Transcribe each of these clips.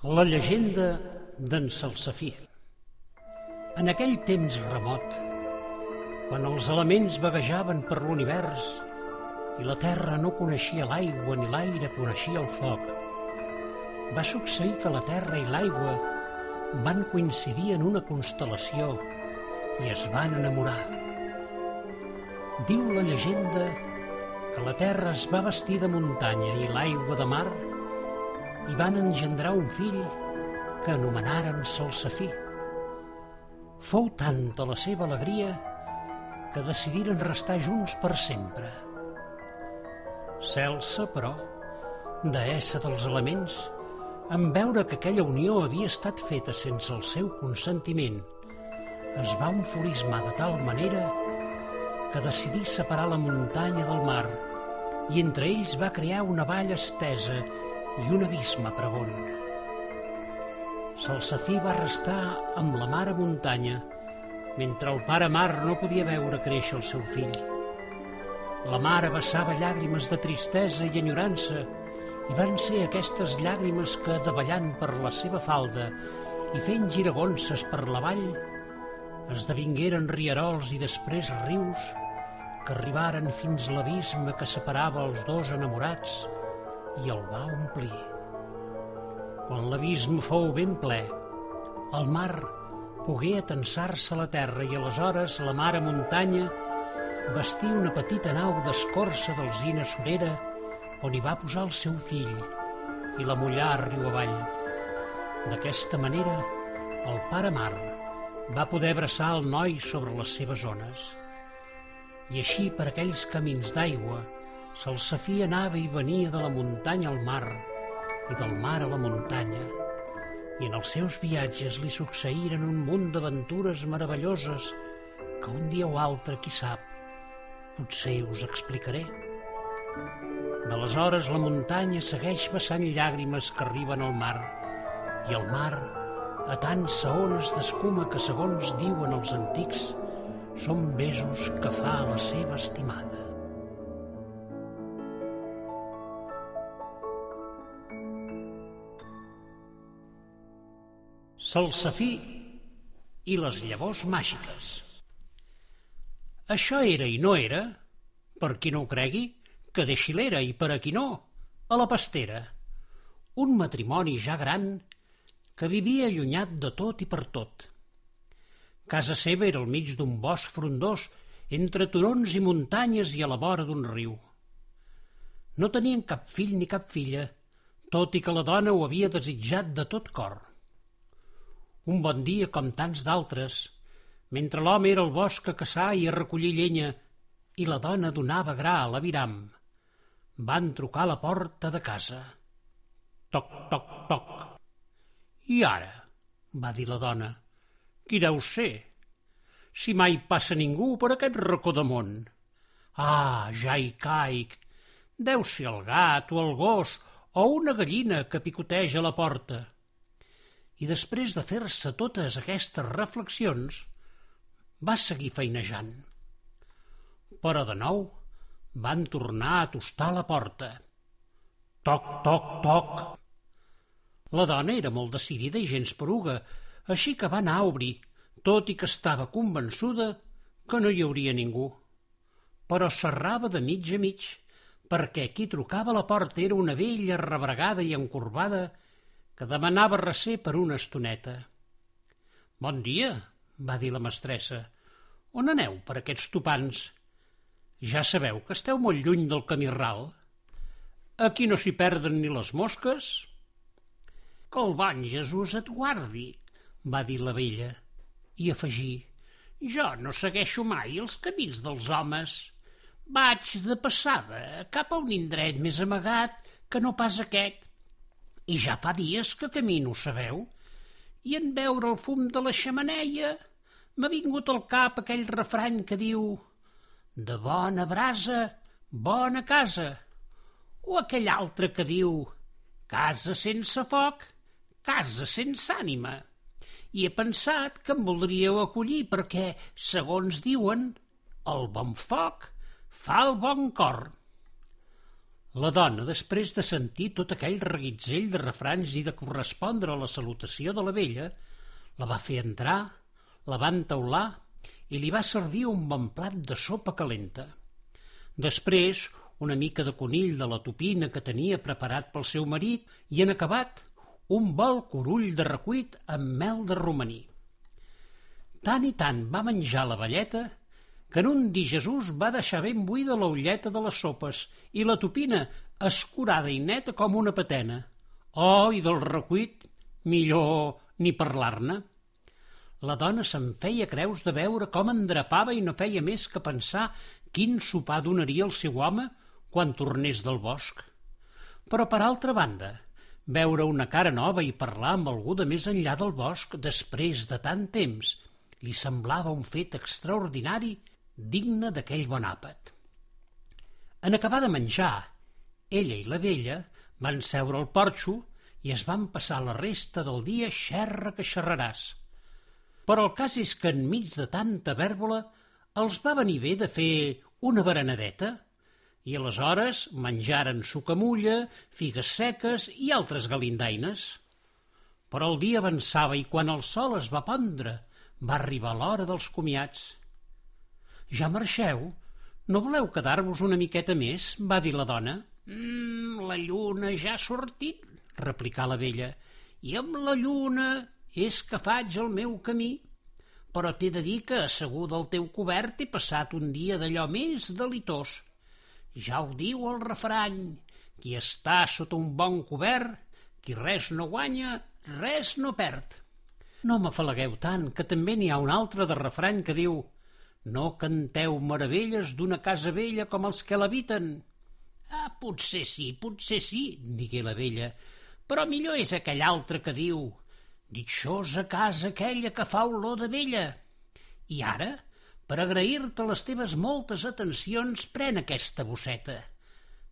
La llegenda d'en Salsafí. En aquell temps remot, quan els elements vaguejaven per l'univers i la terra no coneixia l'aigua ni l'aire coneixia el foc, va succeir que la terra i l'aigua van coincidir en una constel·lació i es van enamorar. Diu la llegenda que la terra es va vestir de muntanya i l'aigua de mar i van engendrar un fill que anomenaren Salsafí. Fou tanta la seva alegria que decidiren restar junts per sempre. Celsa, però, deessa dels elements, en veure que aquella unió havia estat feta sense el seu consentiment, es va enfurismar de tal manera que decidí separar la muntanya del mar i entre ells va crear una vall estesa i un abisme pregon. Salsafí va restar amb la mare muntanya, mentre el pare mar no podia veure créixer el seu fill. La mare vessava llàgrimes de tristesa i enyorança, i van ser aquestes llàgrimes que, davallant per la seva falda i fent giragonses per la vall, esdevingueren rierols i després rius que arribaren fins l'abisme que separava els dos enamorats i el va omplir. Quan l'abisme fou ben ple, el mar pogué atensar-se a la terra i aleshores la mare muntanya vestí una petita nau d'escorça d'alzina sorera on hi va posar el seu fill i la mullà riu avall. D'aquesta manera, el pare mar va poder abraçar el noi sobre les seves ones. I així, per aquells camins d'aigua, Salsafí anava i venia de la muntanya al mar i del mar a la muntanya, i en els seus viatges li succeïren un munt d'aventures meravelloses que un dia o altre, qui sap, potser us explicaré. D'aleshores la muntanya segueix vessant llàgrimes que arriben al mar i el mar, a tant saones d'escuma que, segons diuen els antics, són besos que fa a la seva estimada. Salsafí i les llavors màgiques. Això era i no era, per qui no ho cregui, que deixi l'era i per a qui no, a la pastera. Un matrimoni ja gran que vivia allunyat de tot i per tot. Casa seva era al mig d'un bosc frondós entre turons i muntanyes i a la vora d'un riu. No tenien cap fill ni cap filla, tot i que la dona ho havia desitjat de tot cor. Un bon dia, com tants d'altres, mentre l'home era al bosc a caçar i a recollir llenya i la dona donava gra a l'aviram, van trucar a la porta de casa. Toc, toc, toc. I ara? va dir la dona. Qui deu ser? Si mai passa ningú per aquest racó de món. Ah, ja hi caic. Deu ser el gat o el gos o una gallina que picoteja a la porta i després de fer-se totes aquestes reflexions, va seguir feinejant. Però de nou van tornar a tostar la porta. Toc, toc, toc. La dona era molt decidida i gens peruga, així que va anar a obrir, tot i que estava convençuda que no hi hauria ningú. Però serrava de mig a mig, perquè qui trucava a la porta era una vella rebregada i encorbada que demanava recer per una estoneta. Bon dia, va dir la mestressa. On aneu per aquests topants? Ja sabeu que esteu molt lluny del camí ral. Aquí no s'hi perden ni les mosques. Que el bon Jesús et guardi, va dir la vella, i afegí, jo no segueixo mai els camins dels homes. Vaig de passada cap a un indret més amagat que no pas aquest i ja fa dies que camino, sabeu? I en veure el fum de la xamaneia m'ha vingut al cap aquell refrany que diu de bona brasa, bona casa. O aquell altre que diu casa sense foc, casa sense ànima. I he pensat que em voldríeu acollir perquè, segons diuen, el bon foc fa el bon cor. La dona, després de sentir tot aquell reguitzell de refranys i de correspondre a la salutació de la vella, la va fer entrar, la va entaular i li va servir un bon plat de sopa calenta. Després, una mica de conill de la topina que tenia preparat pel seu marit i, en acabat, un bol corull de recuit amb mel de romaní. Tant i tant va menjar la velleta que en un dir Jesús va deixar ben buida l'ulleta de les sopes i la topina escurada i neta com una patena. Oh, i del recuit, millor ni parlar-ne. La dona se'n feia creus de veure com endrapava i no feia més que pensar quin sopar donaria el seu home quan tornés del bosc. Però, per altra banda, veure una cara nova i parlar amb algú de més enllà del bosc després de tant temps li semblava un fet extraordinari digne d'aquell bon àpat. En acabar de menjar, ella i la vella van seure al porxo i es van passar la resta del dia xerra que xerraràs. Però el cas és que enmig de tanta vèrbola els va venir bé de fer una berenadeta i aleshores menjaren sucamulla, figues seques i altres galindaines. Però el dia avançava i quan el sol es va pondre va arribar l'hora dels comiats. Ja marxeu? No voleu quedar-vos una miqueta més? va dir la dona. Mm, la lluna ja ha sortit, replicà la vella, i amb la lluna és que faig el meu camí. Però t'he de dir que, asseguda al teu cobert, he passat un dia d'allò més delitós. Ja ho diu el refrany, qui està sota un bon cobert, qui res no guanya, res no perd. No m'afalagueu tant, que també n'hi ha un altre de refrany que diu no canteu meravelles d'una casa vella com els que l'habiten. Ah, potser sí, potser sí, digué la vella, però millor és aquell altre que diu Ditxosa casa aquella que fa olor de vella. I ara, per agrair-te les teves moltes atencions, pren aquesta bosseta.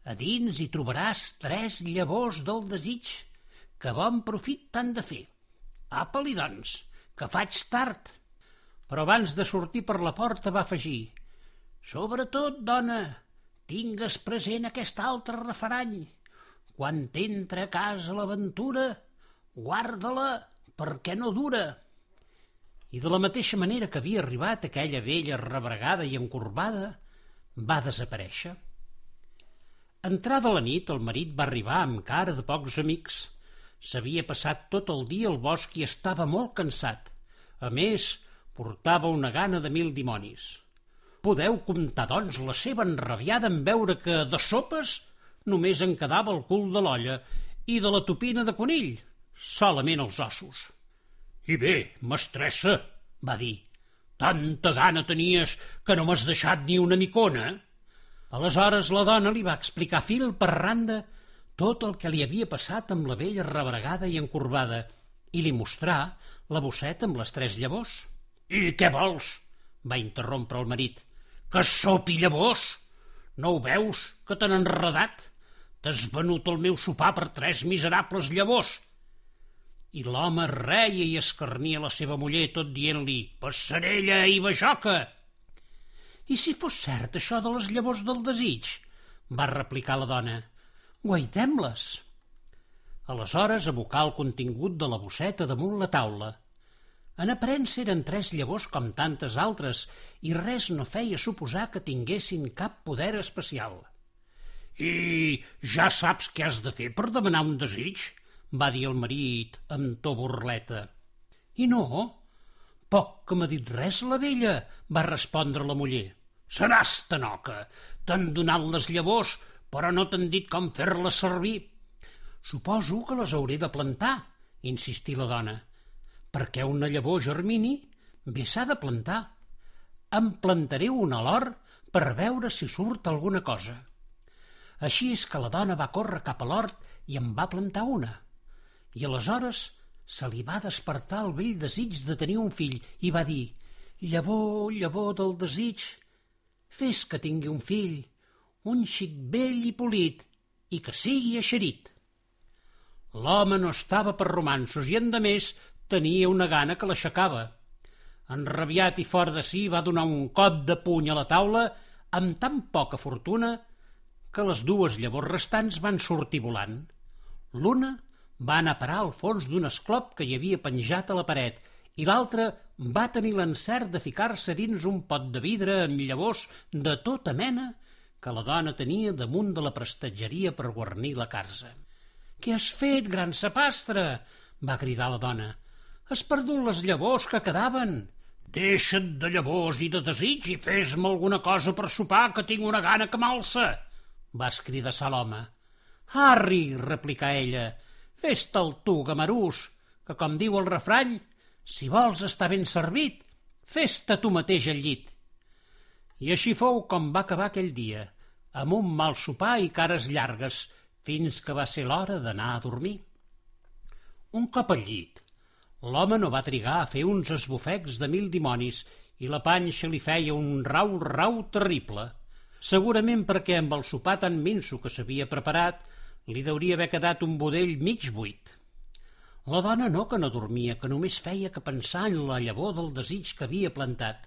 A dins hi trobaràs tres llavors del desig, que bon profit t'han de fer. Apa-li, doncs, que faig tard però abans de sortir per la porta va afegir «Sobretot, dona, tingues present aquest altre referany. Quan t'entra a casa l'aventura, guarda-la perquè no dura». I de la mateixa manera que havia arribat aquella vella rebregada i encorbada, va desaparèixer. Entrada la nit, el marit va arribar amb cara de pocs amics. S'havia passat tot el dia al bosc i estava molt cansat. A més, Portava una gana de mil dimonis. Podeu comptar, doncs, la seva enrabiada en veure que de sopes només en quedava el cul de l'olla i de la topina de conill, solament els ossos. I bé, mestressa, va dir, tanta gana tenies que no m'has deixat ni una micona. Aleshores la dona li va explicar fil per randa tot el que li havia passat amb la vella rebregada i encorbada i li mostrà la bosseta amb les tres llavors. I què vols? va interrompre el marit. Que sopi llavors? No ho veus, que t'han enredat? T'has venut el meu sopar per tres miserables llavors. I l'home reia i escarnia la seva muller tot dient-li «Passarella i bajoca!» «I si fos cert això de les llavors del desig?» va replicar la dona. «Guaitem-les!» Aleshores abocà el contingut de la bosseta damunt la taula – en aparença eren tres llavors com tantes altres i res no feia suposar que tinguessin cap poder especial. I ja saps què has de fer per demanar un desig? va dir el marit amb to burleta. I no? Poc que m'ha dit res la vella, va respondre la muller. Seràs tanoca, t'han donat les llavors, però no t'han dit com fer-les servir. Suposo que les hauré de plantar, insistí la dona perquè una llavor germini, bé s'ha de plantar. Em plantaré una a l'hort per veure si surt alguna cosa. Així és que la dona va córrer cap a l'hort i en va plantar una. I aleshores se li va despertar el vell desig de tenir un fill i va dir «Llavor, llavor del desig, fes que tingui un fill, un xic vell i polit, i que sigui eixerit». L'home no estava per romansos i, endemés, tenia una gana que l'aixecava. Enrabiat i fort de si va donar un cop de puny a la taula amb tan poca fortuna que les dues llavors restants van sortir volant. L'una va anar a parar al fons d'un esclop que hi havia penjat a la paret i l'altra va tenir l'encert de ficar-se dins un pot de vidre amb llavors de tota mena que la dona tenia damunt de la prestatgeria per guarnir la carza. «Què has fet, gran sapastre?» va cridar la dona. «Has perdut les llavors que quedaven!» «Deixa't de llavors i de desig i fes-me alguna cosa per sopar, que tinc una gana que m'alça!» va escridassar l'home. «Harry!» replicà ella. «Fes-te'l tu, gamarús, que com diu el refrany, si vols estar ben servit, fes-te tu mateix al llit». I així fou com va acabar aquell dia, amb un mal sopar i cares llargues, fins que va ser l'hora d'anar a dormir. Un cop al llit, l'home no va trigar a fer uns esbufecs de mil dimonis i la panxa li feia un rau-rau terrible. Segurament perquè amb el sopar tan minso que s'havia preparat li deuria haver quedat un budell mig buit. La dona no que no dormia, que només feia que pensar en la llavor del desig que havia plantat.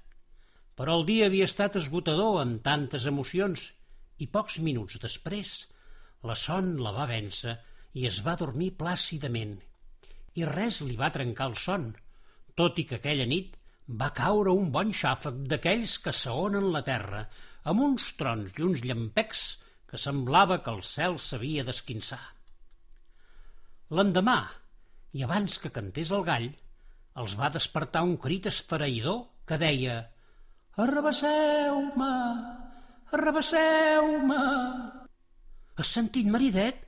Però el dia havia estat esgotador amb tantes emocions i pocs minuts després la son la va vèncer i es va dormir plàcidament. I res li va trencar el son, tot i que aquella nit va caure un bon xàfec d'aquells que saonen la terra, amb uns trons i uns llampecs que semblava que el cel s'havia d'esquinçar. L'endemà, i abans que cantés el gall, els va despertar un crit esfereïdor que deia Arrabasseu-me! Arrabasseu-me! Has sentit, maridet?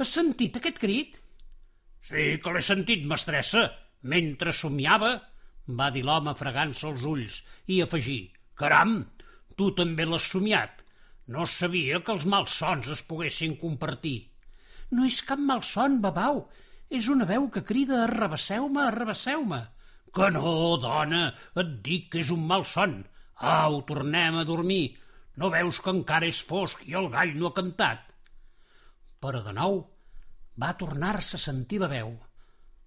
Has sentit aquest crit? Sí que l'he sentit, mestressa, mentre somiava, va dir l'home fregant-se els ulls i afegí, caram, tu també l'has somiat. No sabia que els malsons es poguessin compartir. No és cap malson, babau, és una veu que crida arrabasseu-me, arrabasseu-me. Que no, dona, et dic que és un mal son. Au, tornem a dormir. No veus que encara és fosc i el gall no ha cantat? Però de nou va tornar-se a sentir la veu.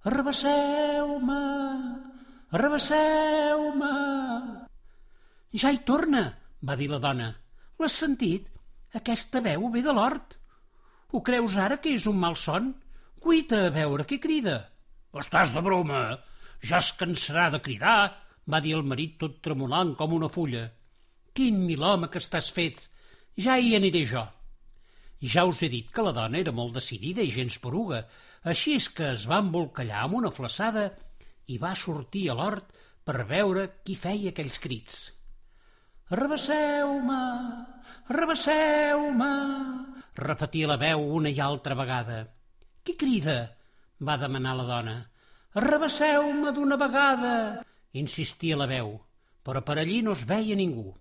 Arrabasseu-me! Arrabasseu-me! Ja hi torna, va dir la dona. L'has sentit? Aquesta veu ve de l'hort. Ho creus ara que és un mal son? Cuita a veure què crida. Estàs de broma? Ja es cansarà de cridar, va dir el marit tot tremolant com una fulla. Quin mil home que estàs fet! Ja hi aniré jo. Ja us he dit que la dona era molt decidida i gens poruga, així és que es va embolcallar amb una flaçada i va sortir a l'hort per veure qui feia aquells crits. Arrabasseu-me! Arrabasseu-me! repetia la veu una i altra vegada. Qui crida? va demanar la dona. Arrabasseu-me d'una vegada! insistia la veu, però per allí no es veia ningú.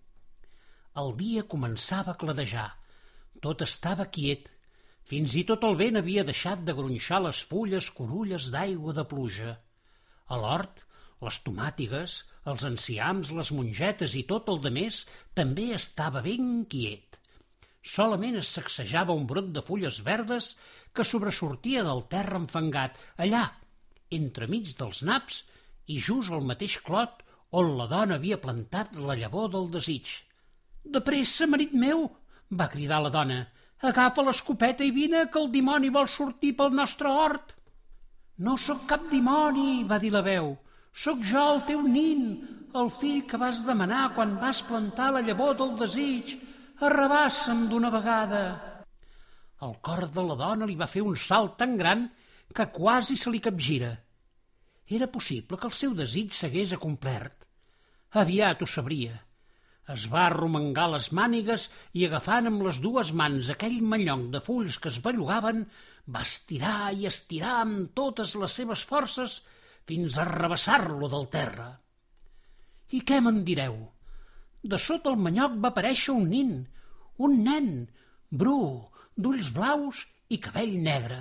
El dia començava a cladejar. Tot estava quiet. Fins i tot el vent havia deixat de gronxar les fulles corulles d'aigua de pluja. A l'hort, les tomàtigues, els enciams, les mongetes i tot el de més també estava ben quiet. Solament es sacsejava un brot de fulles verdes que sobresortia del terra enfangat, allà, entremig dels naps i just al mateix clot on la dona havia plantat la llavor del desig. De pressa, marit meu! Va cridar la dona. Agafa l'escopeta i vine, que el dimoni vol sortir pel nostre hort. No sóc cap dimoni, va dir la veu. Sóc jo, el teu nin, el fill que vas demanar quan vas plantar la llavor del desig. Arrabassa'm d'una vegada. El cor de la dona li va fer un salt tan gran que quasi se li capgira. Era possible que el seu desig s'hagués acomplert. Aviat ho sabria. Es va arromangar les mànigues i agafant amb les dues mans aquell mallonc de fulls que es bellugaven, va estirar i estirar amb totes les seves forces fins a rebassar-lo del terra. I què me'n direu? De sota el manyoc va aparèixer un nin, un nen, bru, d'ulls blaus i cabell negre.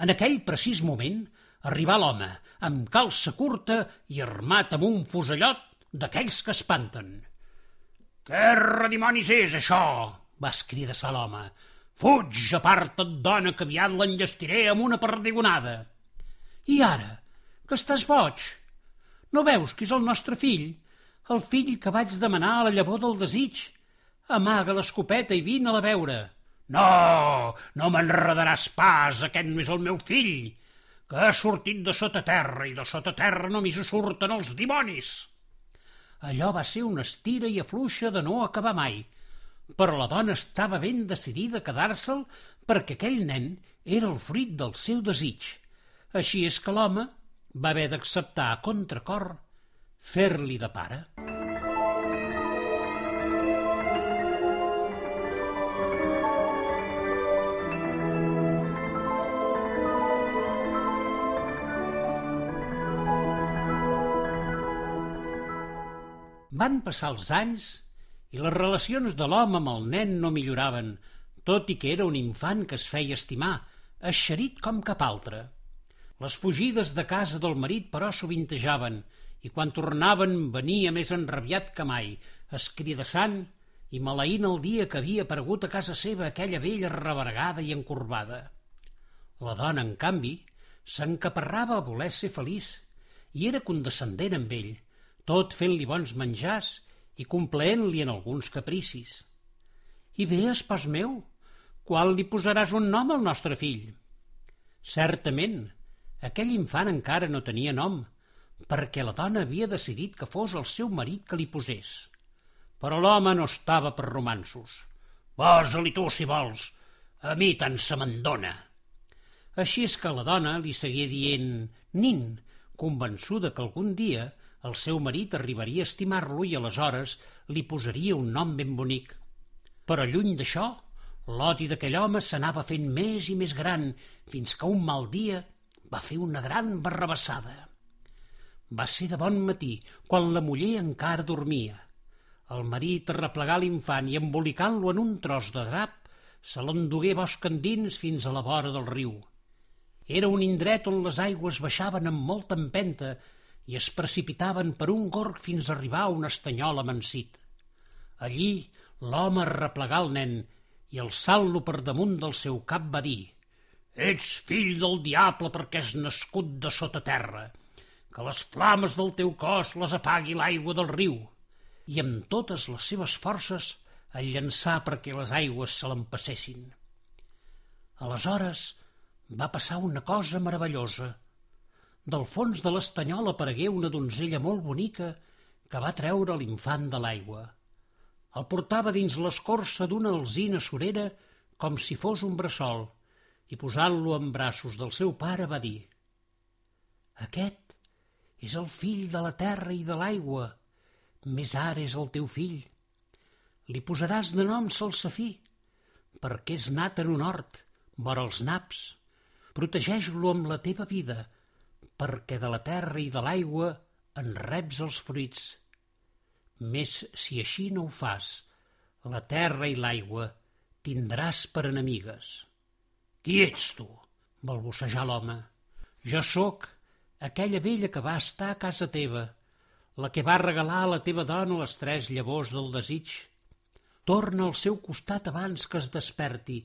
En aquell precís moment arribà l'home, amb calça curta i armat amb un fusellot d'aquells que espanten. «Què redimonis és, això?» va escridassar l'home. «Fuig, aparta't, dona, que aviat l'enllestiré amb una perdigonada!» «I ara, que estàs boig? No veus que és el nostre fill, el fill que vaig demanar a la llavor del desig? Amaga l'escopeta i vine-la a veure. No, no m'enredaràs pas, aquest no és el meu fill, que ha sortit de sota terra i de sota terra només surten els dimonis. Allò va ser una estira i afluixa de no acabar mai, però la dona estava ben decidida a quedar-se'l perquè aquell nen era el fruit del seu desig. Així és que l'home va haver d'acceptar a contracor fer-li de pare. Van passar els anys i les relacions de l'home amb el nen no milloraven, tot i que era un infant que es feia estimar, eixerit com cap altre. Les fugides de casa del marit, però, sovintejaven, i quan tornaven venia més enrabiat que mai, escridassant i maleint el dia que havia aparegut a casa seva aquella vella revergada i encorbada. La dona, en canvi, s'encaparrava a voler ser feliç i era condescendent amb ell, tot fent-li bons menjars i complaent-li en alguns capricis. I bé, espòs meu, qual li posaràs un nom al nostre fill? Certament, aquell infant encara no tenia nom, perquè la dona havia decidit que fos el seu marit que li posés. Però l'home no estava per romansos. Posa-li tu, si vols. A mi tant se m'endona. Així és que la dona li seguia dient nin, convençuda que algun dia el seu marit arribaria a estimar-lo i aleshores li posaria un nom ben bonic. Però lluny d'això, l'odi d'aquell home s'anava fent més i més gran, fins que un mal dia va fer una gran barrabassada. Va ser de bon matí, quan la muller encara dormia. El marit arreplegà l'infant i embolicant-lo en un tros de drap, se l'endugué bosc endins fins a la vora del riu. Era un indret on les aigües baixaven amb molta empenta i es precipitaven per un gorg fins a arribar a un estanyol amansit. Allí l'home arreplegà el nen i alçant-lo per damunt del seu cap va dir «Ets fill del diable perquè has nascut de sota terra, que les flames del teu cos les apagui l'aigua del riu» i amb totes les seves forces el llançà perquè les aigües se l'empassessin. Aleshores va passar una cosa meravellosa – del fons de l'estanyol aparegué una donzella molt bonica que va treure l'infant de l'aigua. El portava dins l'escorça d'una alzina surera com si fos un bressol i posant-lo en braços del seu pare va dir «Aquest és el fill de la terra i de l'aigua, més ara és el teu fill. Li posaràs de nom Salsafí, perquè és nat en un hort, vora els naps. Protegeix-lo amb la teva vida, perquè de la terra i de l'aigua en reps els fruits. Més si així no ho fas, la terra i l'aigua tindràs per enemigues. Qui ets tu? balbucejar l'home. Jo sóc aquella vella que va estar a casa teva, la que va regalar a la teva dona les tres llavors del desig. Torna al seu costat abans que es desperti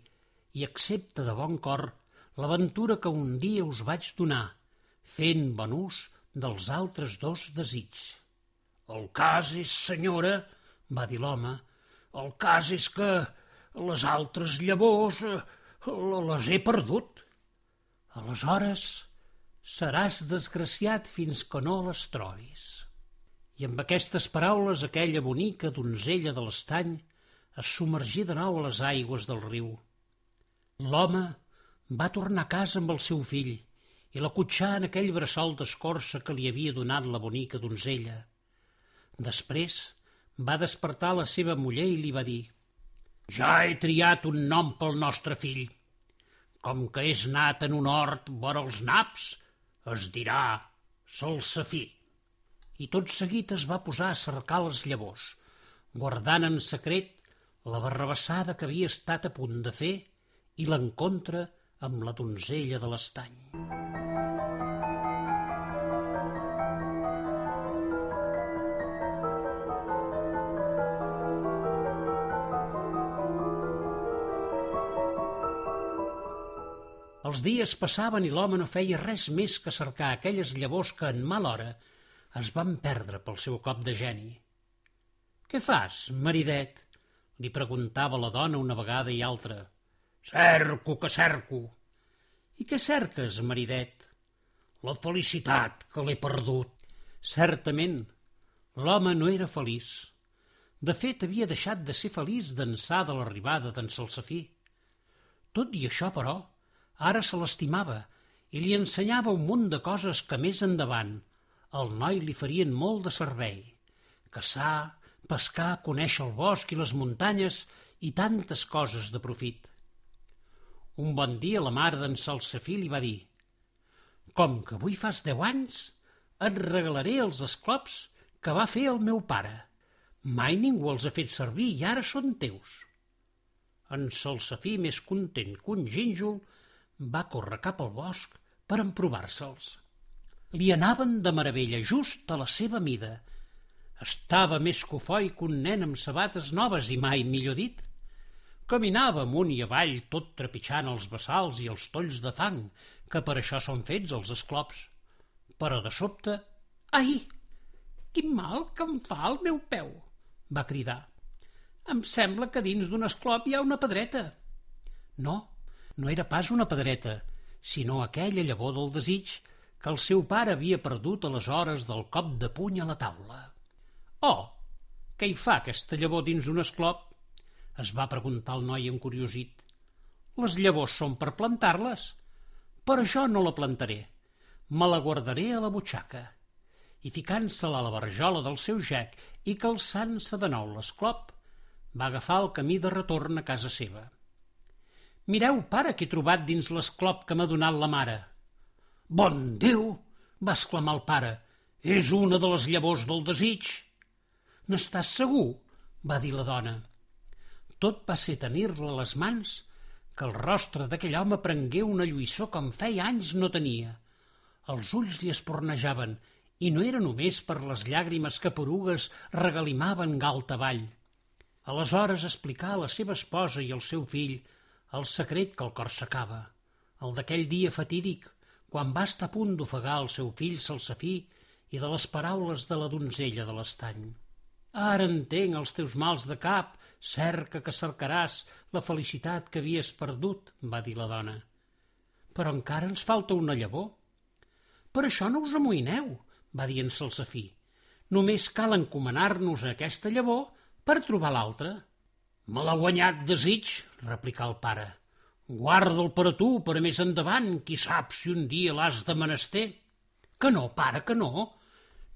i accepta de bon cor l'aventura que un dia us vaig donar fent bon ús dels altres dos desigs. El cas és, senyora, va dir l'home, el cas és que les altres llavors eh, les he perdut. Aleshores seràs desgraciat fins que no les trobis. I amb aquestes paraules aquella bonica donzella de l'estany es submergí de nou a les aigües del riu. L'home va tornar a casa amb el seu fill i la cotxà en aquell bressol d'escorça que li havia donat la bonica donzella. Després va despertar la seva muller i li va dir «Ja he triat un nom pel nostre fill. Com que és nat en un hort vora els naps, es dirà Salsafí». I tot seguit es va posar a cercar les llavors, guardant en secret la barrabassada que havia estat a punt de fer i l'encontre amb la donzella de l'estany. Els dies passaven i l'home no feia res més que cercar aquelles llavors que en mala hora es van perdre pel seu cop de geni. «Què fas, maridet?» li preguntava la dona una vegada i altra. Cerco que cerco. I què cerques, maridet? La felicitat que l'he perdut. Certament, l'home no era feliç. De fet, havia deixat de ser feliç d'ençà de l'arribada d'en Salsafí. Tot i això, però, ara se l'estimava i li ensenyava un munt de coses que més endavant al noi li farien molt de servei. Caçar, pescar, conèixer el bosc i les muntanyes i tantes coses de profit. Un bon dia la mare d'en Salsafí li va dir «Com que avui fas deu anys, et regalaré els esclops que va fer el meu pare. Mai ningú els ha fet servir i ara són teus». En Salsafí, més content que un gínjol, va córrer cap al bosc per emprovar-se'ls. Li anaven de meravella, just a la seva mida. Estava més cofoi que un nen amb sabates noves i mai millor dit. Caminava amunt i avall, tot trepitjant els bassals i els tolls de fang, que per això són fets els esclops. Però de sobte... Ai! Quin mal que em fa el meu peu! va cridar. Em sembla que dins d'un esclop hi ha una pedreta. No, no era pas una pedreta, sinó aquella llavor del desig que el seu pare havia perdut a les hores del cop de puny a la taula. Oh, què hi fa aquesta llavor dins un esclop? es va preguntar el noi encuriosit. Les llavors són per plantar-les. Per això no la plantaré. Me la guardaré a la butxaca. I ficant-se-la a la barjola del seu gec i calçant-se de nou l'esclop, va agafar el camí de retorn a casa seva. Mireu, pare, que he trobat dins l'esclop que m'ha donat la mare. Bon Déu! va exclamar el pare. És una de les llavors del desig. N'estàs segur? va dir la dona. Tot va ser tenir-la a les mans que el rostre d'aquell home prengué una lluïssor com feia anys no tenia. Els ulls li espornejaven, i no era només per les llàgrimes que porugues regalimaven galt avall. Aleshores explicà a la seva esposa i al seu fill el secret que el cor s'acaba, el d'aquell dia fatídic, quan va estar a punt d'ofegar el seu fill Salsafí i de les paraules de la donzella de l'estany. Ara entenc els teus mals de cap Cerca que cercaràs la felicitat que havies perdut, va dir la dona. Però encara ens falta una llavor. Per això no us amoïneu, va dir en Salsafí. Només cal encomanar-nos aquesta llavor per trobar l'altra. Me l'ha guanyat desig, replicà el pare. Guarda'l per a tu, per a més endavant, qui sap si un dia l'has de menester. Que no, pare, que no.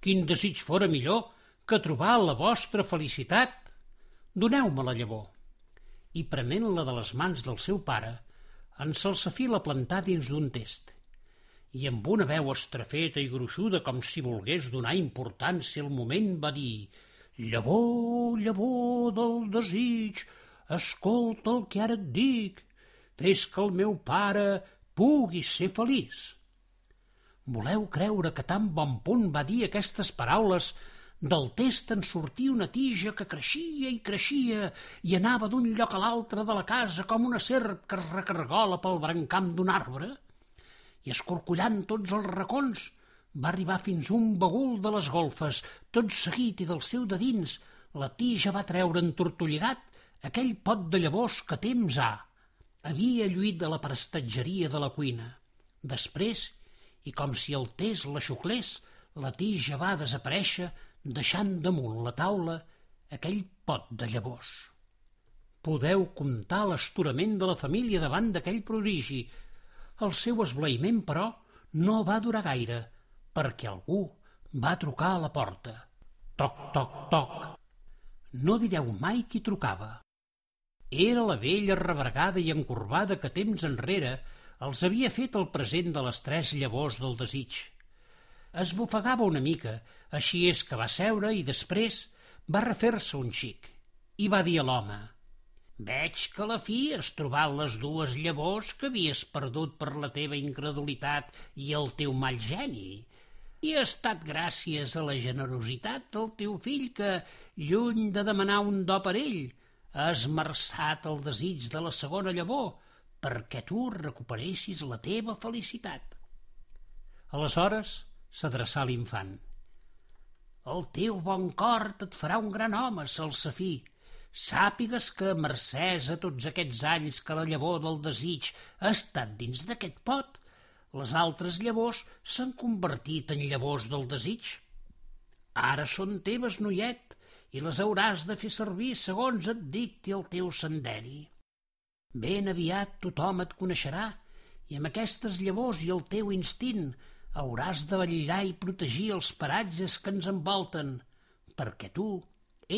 Quin desig fora millor que trobar la vostra felicitat Doneu-me la llavor. I prenent-la de les mans del seu pare, en Salsafí la plantà dins d'un test i amb una veu estrafeta i gruixuda com si volgués donar importància al moment va dir «Llavor, llavor del desig, escolta el que ara et dic, fes que el meu pare pugui ser feliç». Voleu creure que tan bon punt va dir aquestes paraules del test en sortia una tija que creixia i creixia i anava d'un lloc a l'altre de la casa com una serp que es recargola pel brancam d'un arbre i escorcollant tots els racons va arribar fins un bagul de les golfes, tot seguit i del seu de dins la tija va treure entortolligat aquell pot de llavors que temps ha. Havia lluït de la prestatgeria de la cuina. Després, i com si el tés la xuclés, la tija va desaparèixer deixant damunt la taula aquell pot de llavors. Podeu comptar l'esturament de la família davant d'aquell prodigi. El seu esblaïment, però, no va durar gaire, perquè algú va trucar a la porta. Toc, toc, toc. No direu mai qui trucava. Era la vella rebregada i encorbada que temps enrere els havia fet el present de les tres llavors del desig es bufegava una mica, així és que va seure i després va refer-se un xic i va dir a l'home «Veig que a la fi has trobat les dues llavors que havies perdut per la teva incredulitat i el teu mal geni. I ha estat gràcies a la generositat del teu fill que, lluny de demanar un do per ell, ha esmerçat el desig de la segona llavor perquè tu recuperessis la teva felicitat. Aleshores, s'adreçà a l'infant. El teu bon cor et farà un gran home, Salsafí. sàpigues que, mercès a tots aquests anys que la llavor del desig ha estat dins d'aquest pot, les altres llavors s'han convertit en llavors del desig. Ara són teves, noiet, i les hauràs de fer servir segons et dicti el teu senderi. Ben aviat tothom et coneixerà, i amb aquestes llavors i el teu instint hauràs de vetllar i protegir els paratges que ens envolten, perquè tu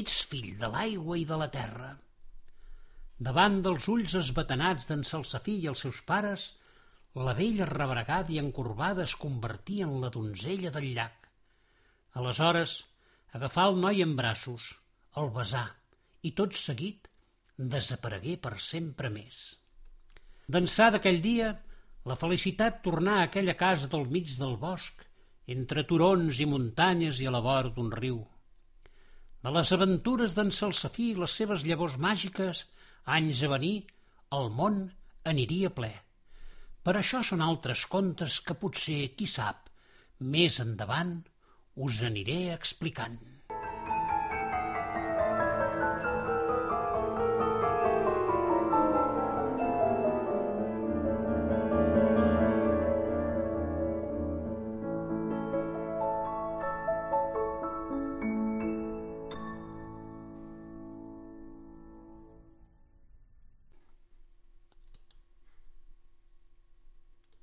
ets fill de l'aigua i de la terra. Davant dels ulls esbatanats d'en Salsafí i els seus pares, la vella rebregada i encorbada es convertia en la donzella del llac. Aleshores, agafà el noi en braços, el besà i tot seguit desaparegué per sempre més. D'ençà d'aquell dia, la felicitat tornà a aquella casa del mig del bosc, entre turons i muntanyes i a la vora d'un riu. De les aventures d'en Salsafí i les seves llavors màgiques, anys a venir, el món aniria ple. Per això són altres contes que potser, qui sap, més endavant us aniré explicant.